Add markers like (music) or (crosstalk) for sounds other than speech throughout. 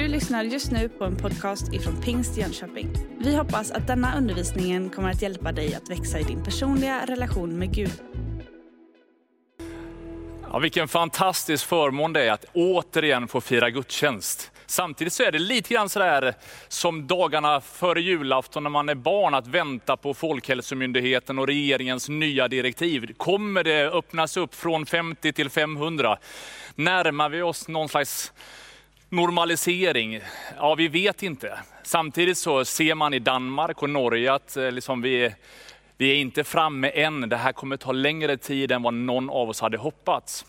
Du lyssnar just nu på en podcast ifrån Pingst Jönköping. Vi hoppas att denna undervisning kommer att hjälpa dig att växa i din personliga relation med Gud. Ja, vilken fantastisk förmån det är att återigen få fira gudstjänst. Samtidigt så är det lite grann sådär som dagarna före julafton när man är barn, att vänta på Folkhälsomyndigheten och regeringens nya direktiv. Kommer det öppnas upp från 50 till 500? Närmar vi oss någon slags normalisering? Ja, vi vet inte. Samtidigt så ser man i Danmark och Norge att eh, liksom vi, vi är inte framme än. Det här kommer ta längre tid än vad någon av oss hade hoppats.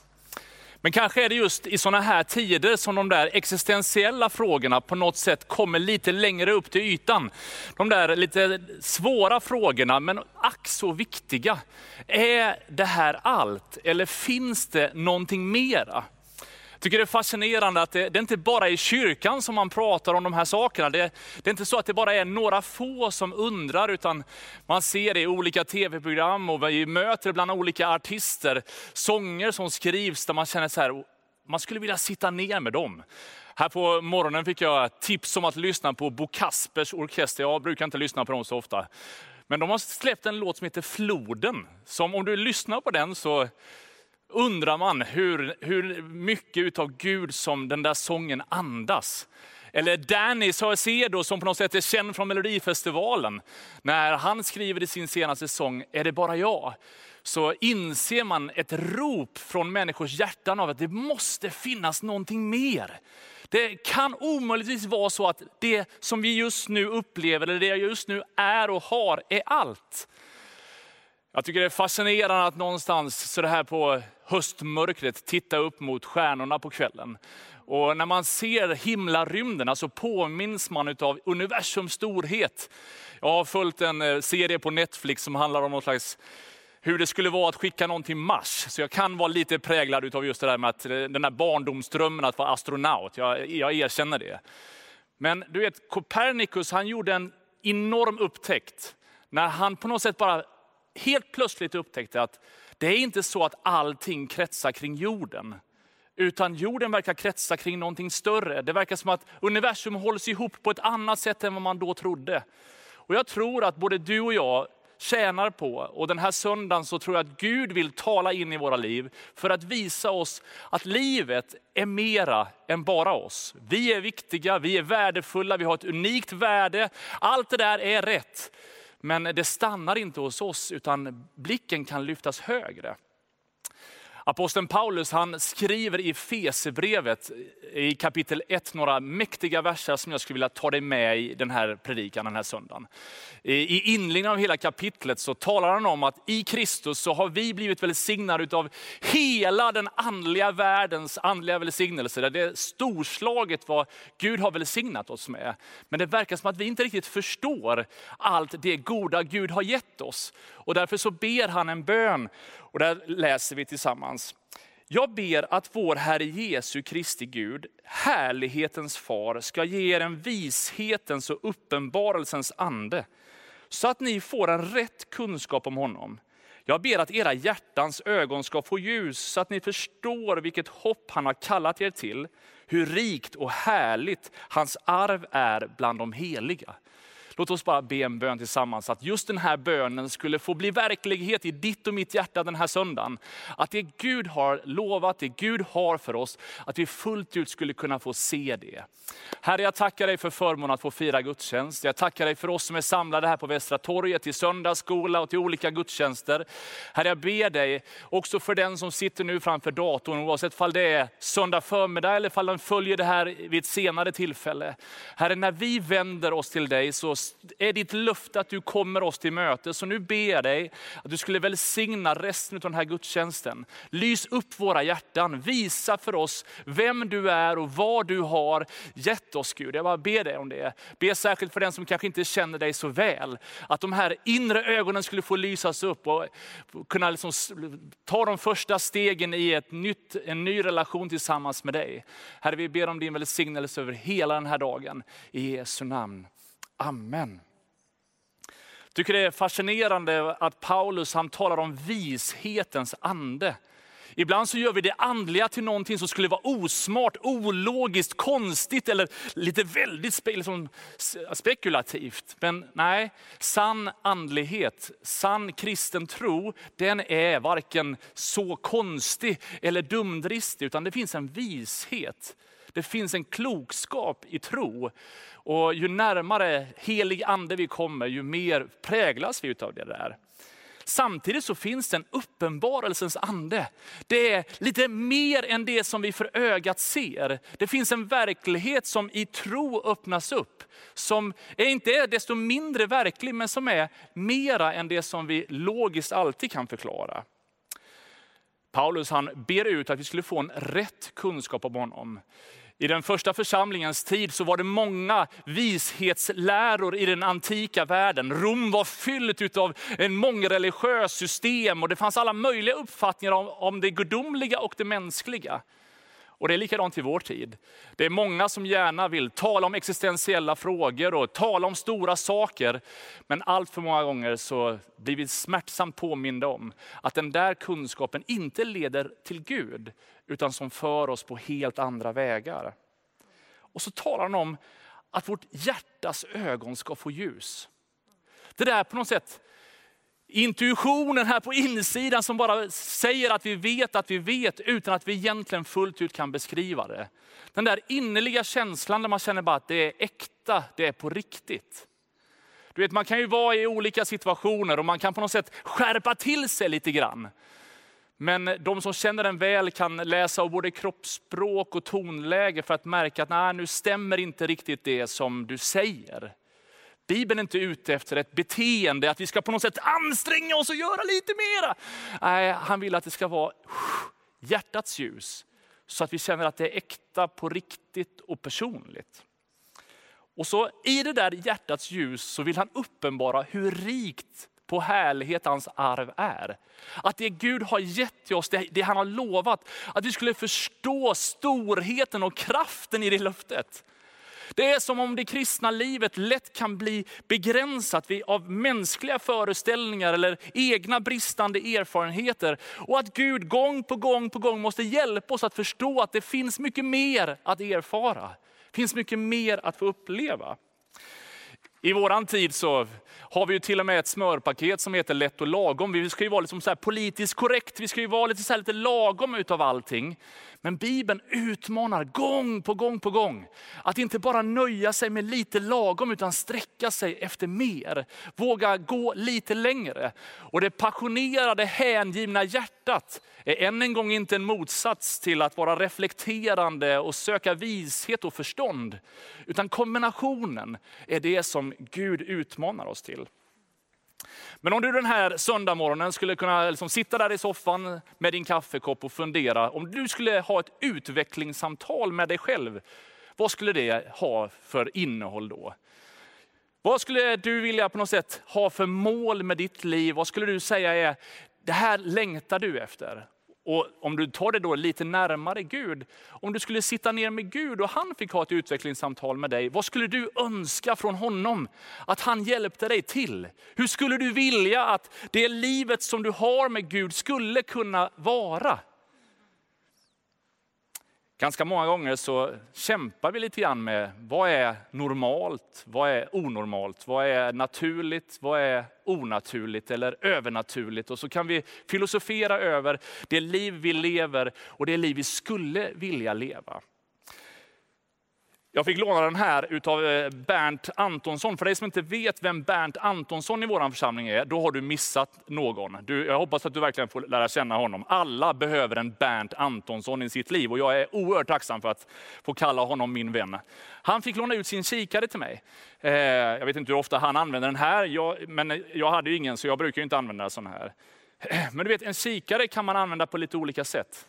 Men kanske är det just i sådana här tider som de där existentiella frågorna på något sätt kommer lite längre upp till ytan. De där lite svåra frågorna, men ack så viktiga. Är det här allt eller finns det någonting mera? Jag tycker det är fascinerande att det, det är inte bara i kyrkan som man pratar om de här sakerna. Det, det, är inte så att det bara är några få som undrar, utan man ser det i olika tv-program och vi möter bland olika artister, sånger som skrivs där man känner så här, man skulle vilja sitta ner med dem. Här på morgonen fick jag tips om att lyssna på Bo Kaspers orkester. Jag brukar inte lyssna på dem så ofta. Men de har släppt en låt som heter Floden. Som om du lyssnar på den så undrar man hur, hur mycket av Gud som den där sången andas. Eller Danny Saucedo som på något sätt är känd från Melodifestivalen. När han skriver i sin senaste sång, Är det bara jag? Så inser man ett rop från människors hjärtan av att det måste finnas någonting mer. Det kan omöjligtvis vara så att det som vi just nu upplever, eller det jag just nu är och har, är allt. Jag tycker det är fascinerande att någonstans så det här på höstmörkret titta upp mot stjärnorna på kvällen. Och när man ser himlarymderna så påminns man av universums storhet. Jag har följt en eh, serie på Netflix som handlar om något slags hur det skulle vara att skicka någon till Mars. Så jag kan vara lite präglad av just det där med att eh, den där barndomsdrömmen att vara astronaut. Jag, jag erkänner det. Men du vet, Copernicus han gjorde en enorm upptäckt när han på något sätt bara helt plötsligt upptäckte att det är inte så att allting kretsar kring jorden. Utan jorden verkar kretsa kring någonting större. Det verkar som att universum hålls ihop på ett annat sätt än vad man då trodde. Och jag tror att både du och jag tjänar på, och den här söndagen så tror jag att Gud vill tala in i våra liv för att visa oss att livet är mera än bara oss. Vi är viktiga, vi är värdefulla, vi har ett unikt värde. Allt det där är rätt. Men det stannar inte hos oss, utan blicken kan lyftas högre. Aposteln Paulus han skriver i Fesebrevet i kapitel 1 några mäktiga verser som jag skulle vilja ta dig med i den här predikan den här söndagen. I inledningen av hela kapitlet så talar han om att i Kristus så har vi blivit välsignade av hela den andliga världens andliga välsignelse. Det är storslaget vad Gud har välsignat oss med. Men det verkar som att vi inte riktigt förstår allt det goda Gud har gett oss. Och därför så ber han en bön och där läser vi tillsammans. Jag ber att vår Herre Jesu Kristi Gud, härlighetens far, ska ge er en vishetens och uppenbarelsens ande, så att ni får en rätt kunskap om honom. Jag ber att era hjärtans ögon ska få ljus, så att ni förstår vilket hopp han har kallat er till, hur rikt och härligt hans arv är bland de heliga Låt oss bara be en bön tillsammans, att just den här bönen skulle få bli verklighet i ditt och mitt hjärta den här söndagen. Att det Gud har lovat, det Gud har för oss, att vi fullt ut skulle kunna få se det. Herre, jag tackar dig för förmånen att få fira gudstjänst. Jag tackar dig för oss som är samlade här på Västra torget, till söndagsskola och till olika gudstjänster. Herre, jag ber dig också för den som sitter nu framför datorn, oavsett om det är söndag förmiddag eller om den följer det här vid ett senare tillfälle. Herre, när vi vänder oss till dig så är ditt löfte att du kommer oss till möte. Så nu ber jag dig att du skulle välsigna resten av den här gudstjänsten. Lys upp våra hjärtan, visa för oss vem du är och vad du har gett oss Gud. Jag bara ber dig om det. Be särskilt för den som kanske inte känner dig så väl. Att de här inre ögonen skulle få lysas upp och kunna liksom ta de första stegen i ett nytt, en ny relation tillsammans med dig. Herre, vi ber om din välsignelse över hela den här dagen. I Jesu namn. Amen. Jag tycker det är fascinerande att Paulus han talar om vishetens ande. Ibland så gör vi det andliga till någonting som skulle vara osmart, ologiskt, konstigt eller lite väldigt liksom, spekulativt. Men nej, sann andlighet, sann kristen tro, den är varken så konstig eller dumdristig, utan det finns en vishet. Det finns en klokskap i tro. Och ju närmare helig ande vi kommer, ju mer präglas vi av det där. Samtidigt så finns det en uppenbarelsens ande. Det är lite mer än det som vi för ögat ser. Det finns en verklighet som i tro öppnas upp. Som är inte är desto mindre verklig, men som är mera än det som vi logiskt alltid kan förklara. Paulus han ber ut att vi skulle få en rätt kunskap om honom. I den första församlingens tid så var det många vishetsläror i den antika världen. Rom var fyllt av en mångreligiös system och det fanns alla möjliga uppfattningar om, om det gudomliga och det mänskliga. Och det är likadant i vår tid. Det är många som gärna vill tala om existentiella frågor och tala om stora saker. Men allt för många gånger så blir vi smärtsamt påminda om att den där kunskapen inte leder till Gud, utan som för oss på helt andra vägar. Och så talar han om att vårt hjärtas ögon ska få ljus. Det där på något sätt intuitionen här på insidan som bara säger att vi vet att vi vet utan att vi egentligen fullt ut kan beskriva det. Den där innerliga känslan där man känner bara att det är äkta, det är på riktigt. Du vet, man kan ju vara i olika situationer och man kan på något sätt skärpa till sig lite grann. Men de som känner den väl kan läsa av både kroppsspråk och tonläge för att märka att nej, nu stämmer inte riktigt det som du säger. Bibeln är inte ute efter ett beteende, att vi ska på något sätt anstränga oss och göra lite mera. Nej, han vill att det ska vara hjärtats ljus. Så att vi känner att det är äkta, på riktigt och personligt. Och så i det där hjärtats ljus så vill han uppenbara hur rikt på härlighet hans arv är. Att det Gud har gett till oss, det, det han har lovat, att vi skulle förstå storheten och kraften i det löftet. Det är som om det kristna livet lätt kan bli begränsat av mänskliga föreställningar eller egna bristande erfarenheter. Och att Gud gång på gång på gång måste hjälpa oss att förstå att det finns mycket mer att erfara. Det finns mycket mer att få uppleva. I våran tid så har vi ju till och med ett smörpaket som heter lätt och lagom. Vi ska ju vara liksom så politiskt korrekt, vi ska ju vara lite, så lite lagom utav allting. Men Bibeln utmanar gång på gång på gång. Att inte bara nöja sig med lite lagom utan sträcka sig efter mer. Våga gå lite längre. Och det passionerade hängivna hjärtat är än en gång inte en motsats till att vara reflekterande och söka vishet och förstånd. Utan kombinationen är det som Gud utmanar oss till. Men om du den här söndagmorgonen skulle kunna liksom sitta där i soffan med din kaffekopp och fundera, om du skulle ha ett utvecklingssamtal med dig själv, vad skulle det ha för innehåll då? Vad skulle du vilja på något sätt ha för mål med ditt liv? Vad skulle du säga är, det här längtar du efter? Och om du tar det då lite närmare Gud, om du skulle sitta ner med Gud och han fick ha ett utvecklingssamtal med dig, vad skulle du önska från honom att han hjälpte dig till? Hur skulle du vilja att det livet som du har med Gud skulle kunna vara? Ganska många gånger så kämpar vi lite grann med vad är normalt, vad är onormalt, vad är naturligt, vad är onaturligt eller övernaturligt. Och så kan vi filosofera över det liv vi lever och det liv vi skulle vilja leva. Jag fick låna den här utav eh, Bernt Antonsson. För dig som inte vet vem Bernt Antonsson i vår församling är, då har du missat någon. Du, jag hoppas att du verkligen får lära känna honom. Alla behöver en Bernt Antonsson i sitt liv och jag är oerhört tacksam för att få kalla honom min vän. Han fick låna ut sin kikare till mig. Eh, jag vet inte hur ofta han använder den här, jag, men jag hade ju ingen så jag brukar inte använda sån här. (clears throat) Men du vet, en kikare kan man använda på lite olika sätt.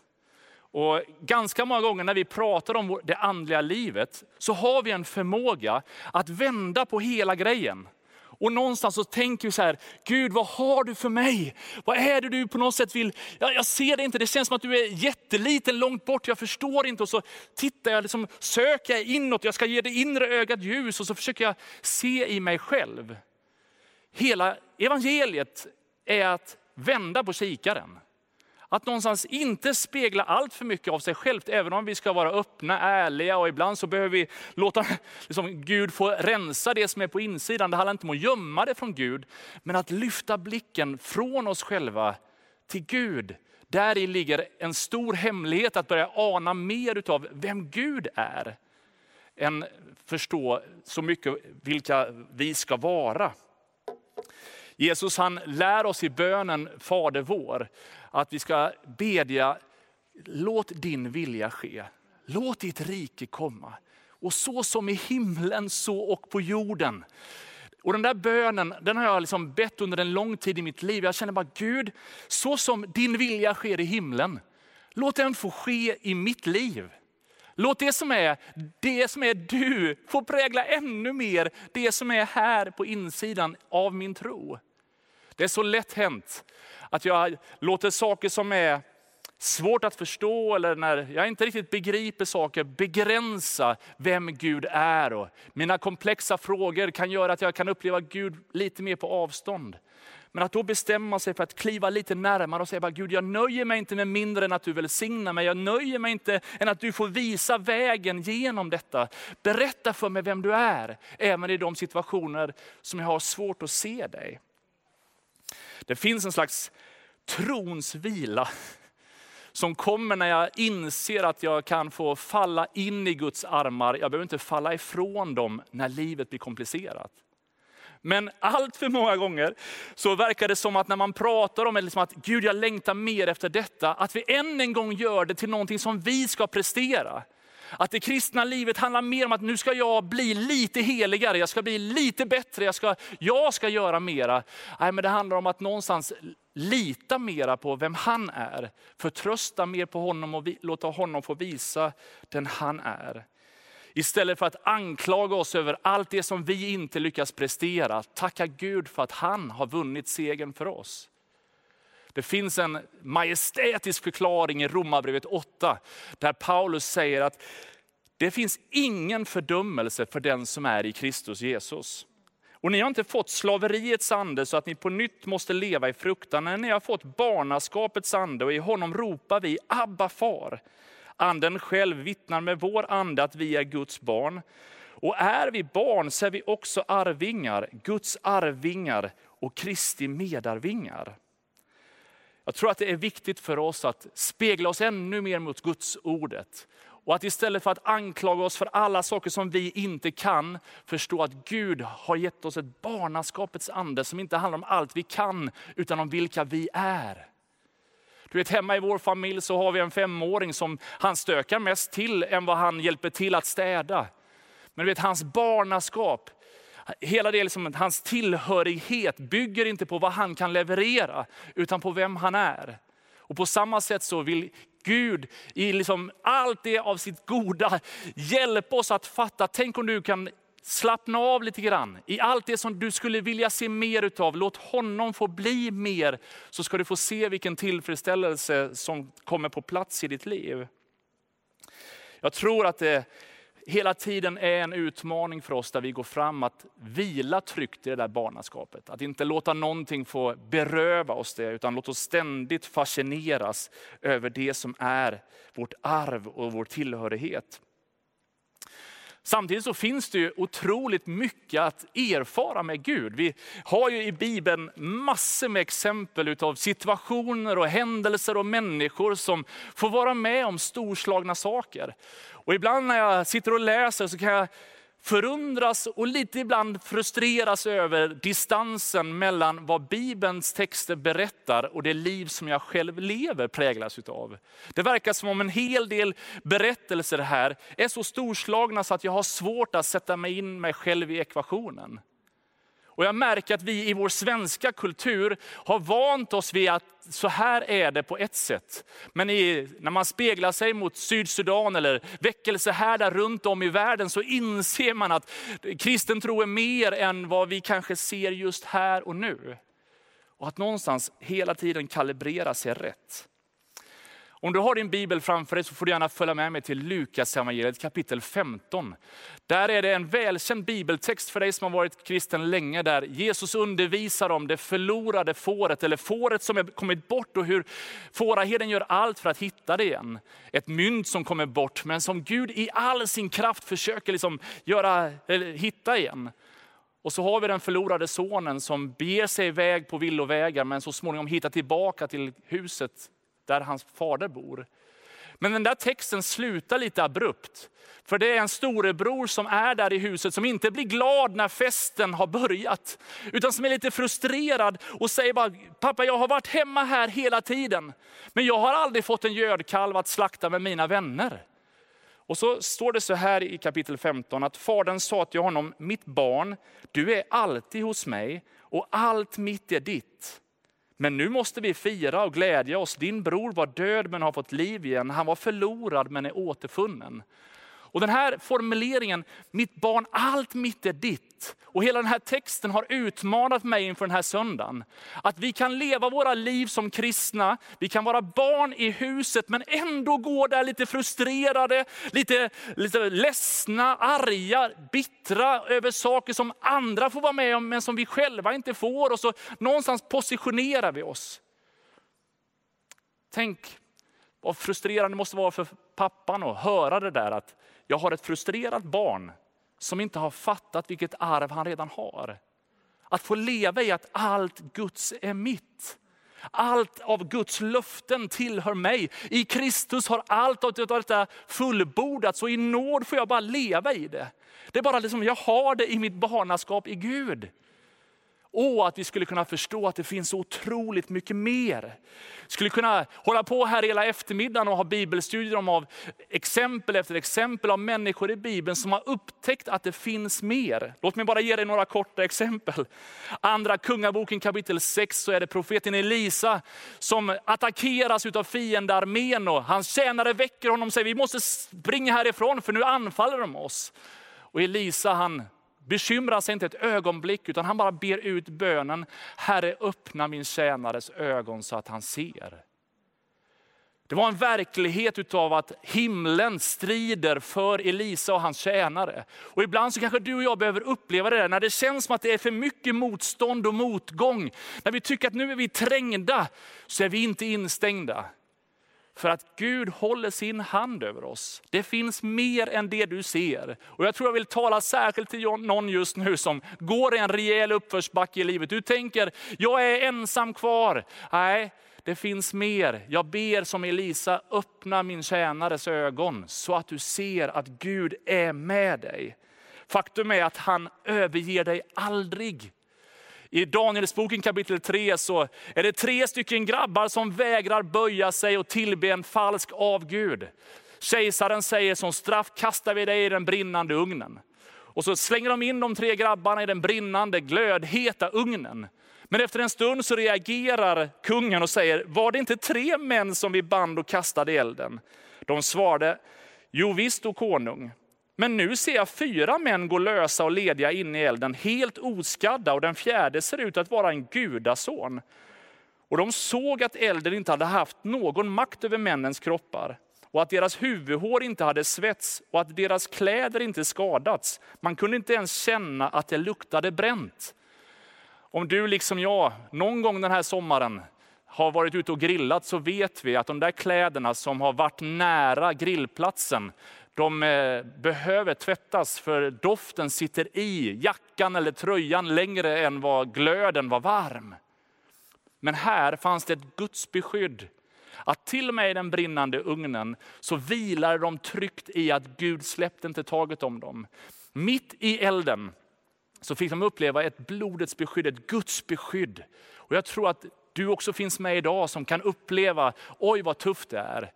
Och ganska många gånger när vi pratar om det andliga livet så har vi en förmåga att vända på hela grejen. Och någonstans så tänker vi så här, Gud vad har du för mig? Vad är det du på något sätt vill? Jag, jag ser det inte, det känns som att du är jätteliten långt bort, jag förstår inte. Och så tittar jag, liksom, söker jag inåt, jag ska ge det inre ögat ljus och så försöker jag se i mig själv. Hela evangeliet är att vända på kikaren. Att någonstans inte spegla allt för mycket av sig självt, även om vi ska vara öppna, ärliga och ibland så behöver vi låta (laughs) liksom, Gud få rensa det som är på insidan. Det handlar inte om att gömma det från Gud, men att lyfta blicken från oss själva till Gud. Där i ligger en stor hemlighet att börja ana mer av vem Gud är. Än förstå så mycket vilka vi ska vara. Jesus han lär oss i bönen Fader vår att vi ska bedja, låt din vilja ske. Låt ditt rike komma. Och så som i himlen, så och på jorden. Och den där bönen den har jag liksom bett under en lång tid i mitt liv. Jag känner bara, Gud, så som din vilja sker i himlen, låt den få ske i mitt liv. Låt det som är, det som är du få prägla ännu mer det som är här på insidan av min tro. Det är så lätt hänt att jag låter saker som är svårt att förstå eller när jag inte riktigt begriper saker begränsa vem Gud är. Och mina komplexa frågor kan göra att jag kan uppleva Gud lite mer på avstånd. Men att då bestämma sig för att kliva lite närmare och säga, bara, Gud jag nöjer mig inte med mindre än att du välsignar mig. Jag nöjer mig inte än att du får visa vägen genom detta. Berätta för mig vem du är, även i de situationer som jag har svårt att se dig. Det finns en slags trons vila som kommer när jag inser att jag kan få falla in i Guds armar. Jag behöver inte falla ifrån dem när livet blir komplicerat. Men allt för många gånger så verkar det som att när man pratar om liksom att Gud jag längtar mer efter detta, att vi än en gång gör det till någonting som vi ska prestera. Att det kristna livet handlar mer om att nu ska jag bli lite heligare, jag ska bli lite bättre, jag ska, jag ska göra mera. Nej, men det handlar om att någonstans lita mera på vem han är. Förtrösta mer på honom och låta honom få visa den han är. Istället för att anklaga oss över allt det som vi inte lyckas prestera, tacka Gud för att han har vunnit segern för oss. Det finns en majestätisk förklaring i Romarbrevet 8, där Paulus säger att det finns ingen fördömelse för den som är i Kristus Jesus. Och ni har inte fått slaveriets ande så att ni på nytt måste leva i fruktan. Nej, ni har fått barnaskapets ande och i honom ropar vi Abba far. Anden själv vittnar med vår ande att vi är Guds barn. Och är vi barn så är vi också arvingar, Guds arvingar och Kristi medarvingar. Jag tror att det är viktigt för oss att spegla oss ännu mer mot Guds ordet. Och att istället för att anklaga oss för alla saker som vi inte kan, förstå att Gud har gett oss ett barnaskapets ande som inte handlar om allt vi kan, utan om vilka vi är. Du vet, hemma i vår familj så har vi en femåring som han stökar mest till än vad han hjälper till att städa. Men du vet, hans barnaskap, hela det liksom, hans tillhörighet bygger inte på vad han kan leverera, utan på vem han är. Och på samma sätt så vill Gud i liksom allt det av sitt goda hjälpa oss att fatta. Tänk om du kan slappna av lite grann i allt det som du skulle vilja se mer utav. Låt honom få bli mer, så ska du få se vilken tillfredsställelse som kommer på plats i ditt liv. Jag tror att det hela tiden är en utmaning för oss där vi går fram att vila tryggt i det där barnaskapet. Att inte låta någonting få beröva oss det, utan låt oss ständigt fascineras över det som är vårt arv och vår tillhörighet. Samtidigt så finns det ju otroligt mycket att erfara med Gud. Vi har ju i Bibeln massor med exempel av situationer och händelser och människor som får vara med om storslagna saker. Och ibland när jag sitter och läser så kan jag förundras och lite ibland frustreras över distansen mellan vad Bibelns texter berättar och det liv som jag själv lever präglas utav. Det verkar som om en hel del berättelser här är så storslagna så att jag har svårt att sätta mig in mig själv i ekvationen. Och jag märker att vi i vår svenska kultur har vant oss vid att så här är det på ett sätt. Men i, när man speglar sig mot Sydsudan eller väckelsehärdar runt om i världen så inser man att kristen tro är mer än vad vi kanske ser just här och nu. Och att någonstans hela tiden kalibrera sig rätt. Om du har din bibel framför dig så får du gärna följa med mig till Lukas evangeliet kapitel 15. Där är det en välkänd bibeltext för dig som har varit kristen länge, där Jesus undervisar om det förlorade fåret, eller fåret som är kommit bort och hur fåraherden gör allt för att hitta det igen. Ett mynt som kommer bort, men som Gud i all sin kraft försöker liksom göra, eller hitta igen. Och så har vi den förlorade sonen som beger sig iväg på villovägar, men så småningom hittar tillbaka till huset där hans fader bor. Men den där texten slutar lite abrupt. För det är en storebror som är där i huset som inte blir glad när festen har börjat. Utan som är lite frustrerad och säger bara, pappa jag har varit hemma här hela tiden. Men jag har aldrig fått en gödkalv att slakta med mina vänner. Och så står det så här i kapitel 15 att fadern sa till honom, mitt barn, du är alltid hos mig och allt mitt är ditt. Men nu måste vi fira och glädja oss. Din bror var död men har fått liv igen. Han var förlorad men är återfunnen. Och den här formuleringen, mitt barn, allt mitt är ditt. Och hela den här texten har utmanat mig inför den här söndagen. Att vi kan leva våra liv som kristna, vi kan vara barn i huset men ändå gå där lite frustrerade, lite, lite ledsna, arga, bittra över saker som andra får vara med om men som vi själva inte får. Och så någonstans positionerar vi oss. Tänk vad frustrerande det måste vara för pappan att höra det där att jag har ett frustrerat barn som inte har fattat vilket arv han redan har. Att få leva i att allt Guds är mitt. Allt av Guds löften tillhör mig. I Kristus har allt av detta fullbordats och i nåd får jag bara leva i det. Det är bara liksom, jag har det i mitt barnaskap i Gud. Och att vi skulle kunna förstå att det finns så otroligt mycket mer. Skulle kunna hålla på här hela eftermiddagen och ha bibelstudier om av exempel efter exempel av människor i Bibeln som har upptäckt att det finns mer. Låt mig bara ge dig några korta exempel. Andra Kungaboken kapitel 6 så är det profeten Elisa som attackeras av fiendearmén och hans tjänare väcker honom och säger vi måste springa härifrån för nu anfaller de oss. Och Elisa han bekymrar sig inte ett ögonblick, utan han bara ber ut bönen. Herre öppna min tjänares ögon så att han ser. Det var en verklighet av att himlen strider för Elisa och hans tjänare. Och ibland så kanske du och jag behöver uppleva det där, när det känns som att det är för mycket motstånd och motgång. När vi tycker att nu är vi trängda, så är vi inte instängda. För att Gud håller sin hand över oss. Det finns mer än det du ser. Och jag tror jag vill tala särskilt till någon just nu som går i en rejäl uppförsbacke i livet. Du tänker, jag är ensam kvar. Nej, det finns mer. Jag ber som Elisa, öppna min tjänares ögon så att du ser att Gud är med dig. Faktum är att han överger dig aldrig. I Danielsboken kapitel 3 så är det tre stycken grabbar som vägrar böja sig och tillbe en falsk avgud. Kejsaren säger som straff kastar vi dig i den brinnande ugnen. Och så slänger de in de tre grabbarna i den brinnande glödheta ugnen. Men efter en stund så reagerar kungen och säger, var det inte tre män som vi band och kastade i elden? De svarade, jo visst o konung. Men nu ser jag fyra män gå lösa och lediga in i elden, helt oskadda och den fjärde ser ut att vara en gudason. Och de såg att elden inte hade haft någon makt över männens kroppar och att deras huvudhår inte hade svets och att deras kläder inte skadats. Man kunde inte ens känna att det luktade bränt. Om du liksom jag någon gång den här sommaren har varit ute och grillat så vet vi att de där kläderna som har varit nära grillplatsen, de eh, behöver tvättas för doften sitter i jackan eller tröjan längre än vad glöden var varm. Men här fanns det ett Guds beskydd. Att till och med i den brinnande ugnen så vilar de tryggt i att Gud släppte inte taget om dem. Mitt i elden så fick de uppleva ett blodets beskydd, ett Guds beskydd. Och jag tror att du också finns med idag som kan uppleva, oj vad tufft det är.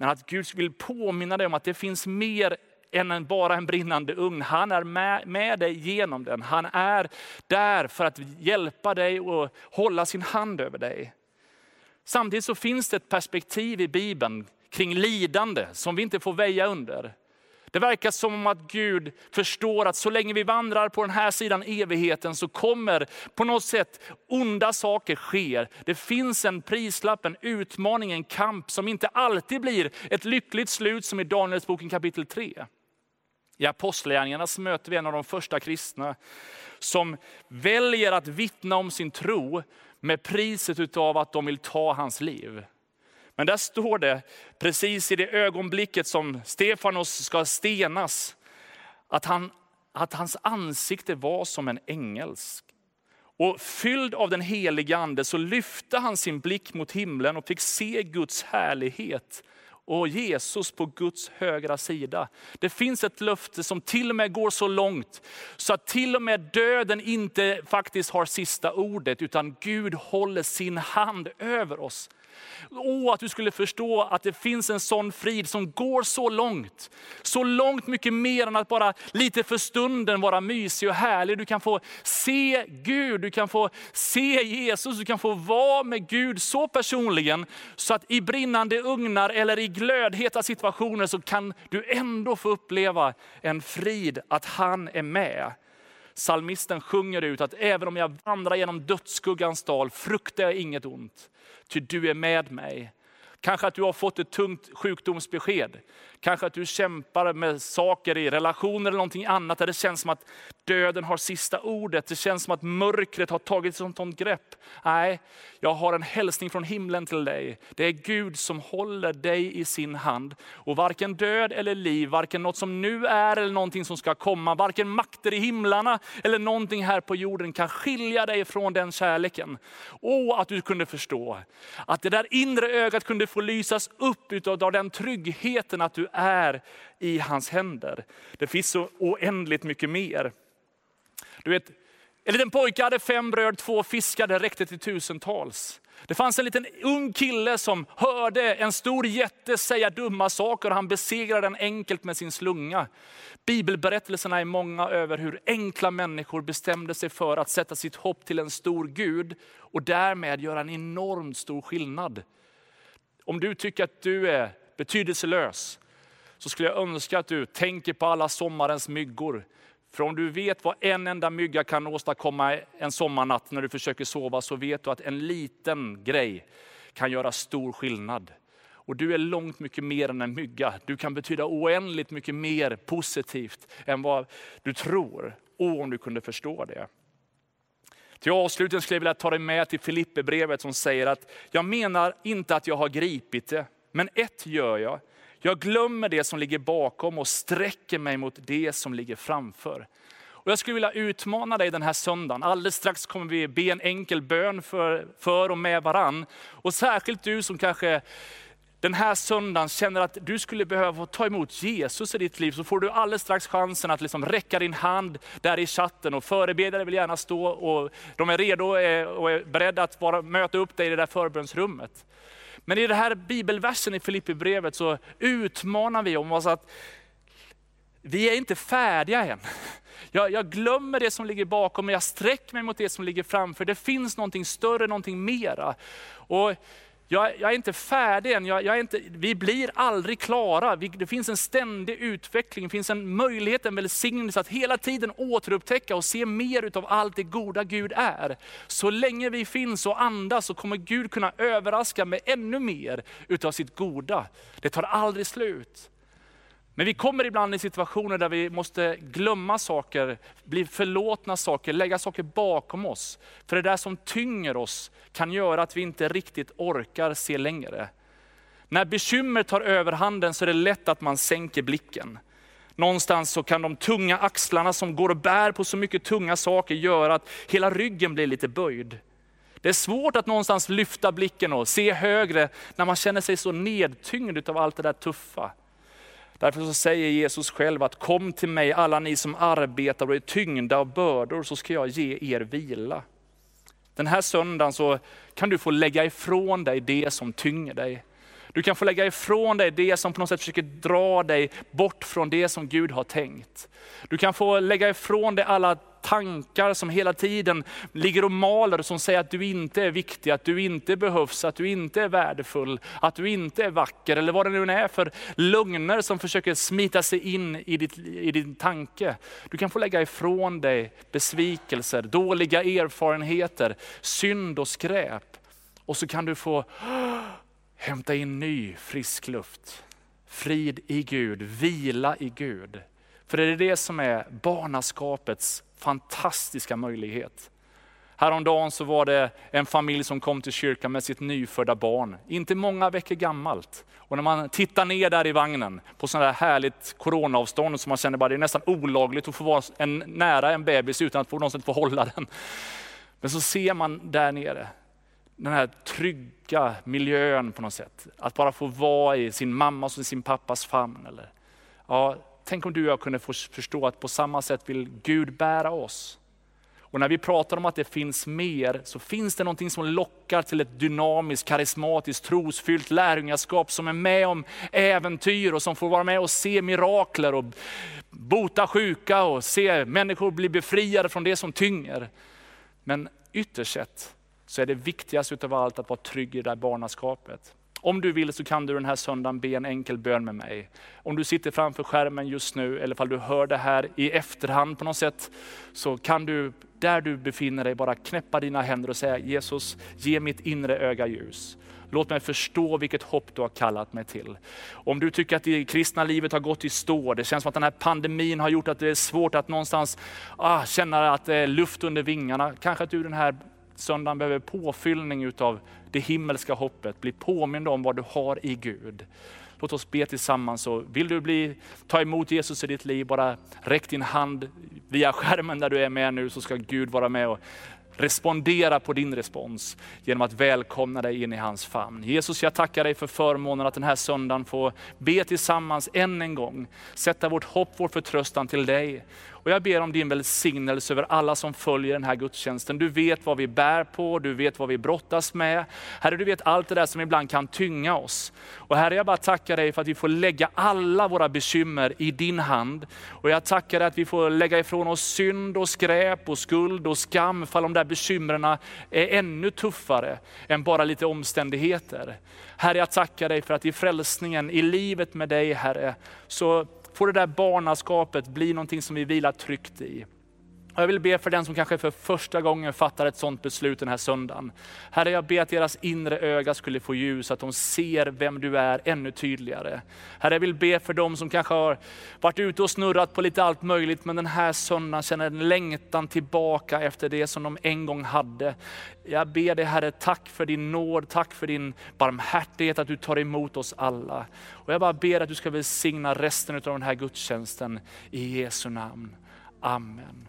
Men att Gud vill påminna dig om att det finns mer än bara en brinnande ugn. Han är med, med dig genom den. Han är där för att hjälpa dig och hålla sin hand över dig. Samtidigt så finns det ett perspektiv i Bibeln kring lidande som vi inte får väja under. Det verkar som att Gud förstår att så länge vi vandrar på den här sidan evigheten så kommer på något sätt onda saker ske. Det finns en prislapp, en utmaning, en kamp som inte alltid blir ett lyckligt slut som i Danielsboken kapitel 3. I Apostlagärningarna möter vi en av de första kristna som väljer att vittna om sin tro med priset av att de vill ta hans liv. Men där står det, precis i det ögonblicket som Stefanos ska stenas, att, han, att hans ansikte var som en ängels. Och fylld av den helige ande så lyfte han sin blick mot himlen och fick se Guds härlighet och Jesus på Guds högra sida. Det finns ett löfte som till och med går så långt så att till och med döden inte faktiskt har sista ordet utan Gud håller sin hand över oss. Åh, att du skulle förstå att det finns en sån frid som går så långt. Så långt mycket mer än att bara lite för stunden vara mysig och härlig. Du kan få se Gud, du kan få se Jesus, du kan få vara med Gud så personligen. Så att i brinnande ugnar eller i glödheta situationer så kan du ändå få uppleva en frid att han är med. Salmisten sjunger ut att även om jag vandrar genom dödsskuggans dal fruktar jag inget ont ty du är med mig. Kanske att du har fått ett tungt sjukdomsbesked. Kanske att du kämpar med saker i relationer eller någonting annat där det känns som att döden har sista ordet. Det känns som att mörkret har tagit ett sånt grepp. Nej, jag har en hälsning från himlen till dig. Det är Gud som håller dig i sin hand. Och varken död eller liv, varken något som nu är eller någonting som ska komma, varken makter i himlarna eller någonting här på jorden kan skilja dig från den kärleken. Och att du kunde förstå att det där inre ögat kunde få lysas upp av den tryggheten att du är i hans händer. Det finns så oändligt mycket mer. Du vet, en liten pojke hade fem bröd, två fiskar, det räckte till tusentals. Det fanns en liten ung kille som hörde en stor jätte säga dumma saker och han besegrade den enkelt med sin slunga. Bibelberättelserna är många över hur enkla människor bestämde sig för att sätta sitt hopp till en stor Gud och därmed göra en enormt stor skillnad. Om du tycker att du är betydelselös, så skulle jag önska att du tänker på alla sommarens myggor. För om du vet vad en enda mygga kan åstadkomma en sommarnatt när du försöker sova, så vet du att en liten grej kan göra stor skillnad. Och du är långt mycket mer än en mygga. Du kan betyda oändligt mycket mer positivt än vad du tror. Och om du kunde förstå det. Till avslutning skulle jag vilja ta dig med till Filipperbrevet som säger att jag menar inte att jag har gripit det, men ett gör jag. Jag glömmer det som ligger bakom och sträcker mig mot det som ligger framför. Och jag skulle vilja utmana dig den här söndagen. Alldeles strax kommer vi be en enkel bön för, för och med varann. Och särskilt du som kanske den här söndagen känner att du skulle behöva ta emot Jesus i ditt liv, så får du alldeles strax chansen att liksom räcka din hand där i chatten. Och förebedjare vill gärna stå och de är redo eh, och är beredda att vara, möta upp dig i det där förbönsrummet. Men i den här bibelversen i Filipperbrevet så utmanar vi om oss att vi är inte färdiga än. Jag, jag, glömmer det som ligger bakom, men jag sträcker mig mot det som ligger framför. Det finns någonting större, någonting mera. Och jag, jag är inte färdig än, jag, jag, är inte, vi blir aldrig klara. Vi, det finns en ständig utveckling, det finns en möjlighet, en välsignelse att hela tiden återupptäcka och se mer utav allt det goda Gud är. Så länge vi finns och andas så kommer Gud kunna överraska med ännu mer utav sitt goda. Det tar aldrig slut. Men vi kommer ibland i situationer där vi måste glömma saker, bli förlåtna saker, lägga saker bakom oss. För det där som tynger oss kan göra att vi inte riktigt orkar se längre. När bekymmer tar överhanden så är det lätt att man sänker blicken. Någonstans så kan de tunga axlarna som går och bär på så mycket tunga saker göra att hela ryggen blir lite böjd. Det är svårt att någonstans lyfta blicken och se högre när man känner sig så nedtyngd av allt det där tuffa. Därför så säger Jesus själv att kom till mig alla ni som arbetar och är tyngda av bördor så ska jag ge er vila. Den här söndagen så kan du få lägga ifrån dig det som tynger dig. Du kan få lägga ifrån dig det som på något sätt försöker dra dig bort från det som Gud har tänkt. Du kan få lägga ifrån dig alla tankar som hela tiden ligger och maler, som säger att du inte är viktig, att du inte behövs, att du inte är värdefull, att du inte är vacker, eller vad det nu är för lögner som försöker smita sig in i, ditt, i din tanke. Du kan få lägga ifrån dig besvikelser, dåliga erfarenheter, synd och skräp. Och så kan du få hämta in ny frisk luft. Frid i Gud, vila i Gud. För det är det som är barnaskapets fantastiska möjlighet. Häromdagen så var det en familj som kom till kyrkan med sitt nyfödda barn, inte många veckor gammalt. Och när man tittar ner där i vagnen på sådant där härligt coronaavstånd som man känner bara det är nästan olagligt att få vara en, nära en bebis utan att på något sätt få hålla den. Men så ser man där nere den här trygga miljön på något sätt. Att bara få vara i sin mammas och sin pappas famn. Eller, ja, tänk om du och jag kunde få förstå att på samma sätt vill Gud bära oss. Och när vi pratar om att det finns mer, så finns det någonting som lockar till ett dynamiskt, karismatiskt, trosfyllt lärjungaskap som är med om äventyr och som får vara med och se mirakler och bota sjuka och se människor bli befriade från det som tynger. Men ytterst sett så är det viktigaste utav allt att vara trygg i det där barnaskapet. Om du vill så kan du den här söndagen be en enkel bön med mig. Om du sitter framför skärmen just nu eller om du hör det här i efterhand på något sätt, så kan du där du befinner dig bara knäppa dina händer och säga Jesus, ge mitt inre öga ljus. Låt mig förstå vilket hopp du har kallat mig till. Om du tycker att det kristna livet har gått i stå, det känns som att den här pandemin har gjort att det är svårt att någonstans ah, känna att det är luft under vingarna. Kanske att du den här söndagen behöver påfyllning utav det himmelska hoppet. Bli påmind om vad du har i Gud. Låt oss be tillsammans. Och vill du bli, ta emot Jesus i ditt liv, bara räck din hand via skärmen där du är med nu så ska Gud vara med och respondera på din respons genom att välkomna dig in i hans famn. Jesus, jag tackar dig för förmånen att den här söndagen få be tillsammans än en gång. Sätta vårt hopp, vår förtröstan till dig. Och jag ber om din välsignelse över alla som följer den här gudstjänsten. Du vet vad vi bär på, du vet vad vi brottas med. Herre, du vet allt det där som ibland kan tynga oss. Och Herre, jag bara tackar dig för att vi får lägga alla våra bekymmer i din hand. Och jag tackar dig att vi får lägga ifrån oss synd och skräp och skuld och skam, för de där bekymren är ännu tuffare än bara lite omständigheter. Herre, jag tackar dig för att i frälsningen, i livet med dig Herre, så får det där barnaskapet bli någonting som vi vilar tryggt i. Jag vill be för den som kanske för första gången fattar ett sådant beslut den här söndagen. Herre, jag ber att deras inre öga skulle få ljus, att de ser vem du är ännu tydligare. Herre, jag vill be för dem som kanske har varit ute och snurrat på lite allt möjligt, men den här söndagen känner en längtan tillbaka efter det som de en gång hade. Jag ber dig Herre, tack för din nåd, tack för din barmhärtighet, att du tar emot oss alla. Och jag bara ber att du ska välsigna resten av den här gudstjänsten i Jesu namn. Amen.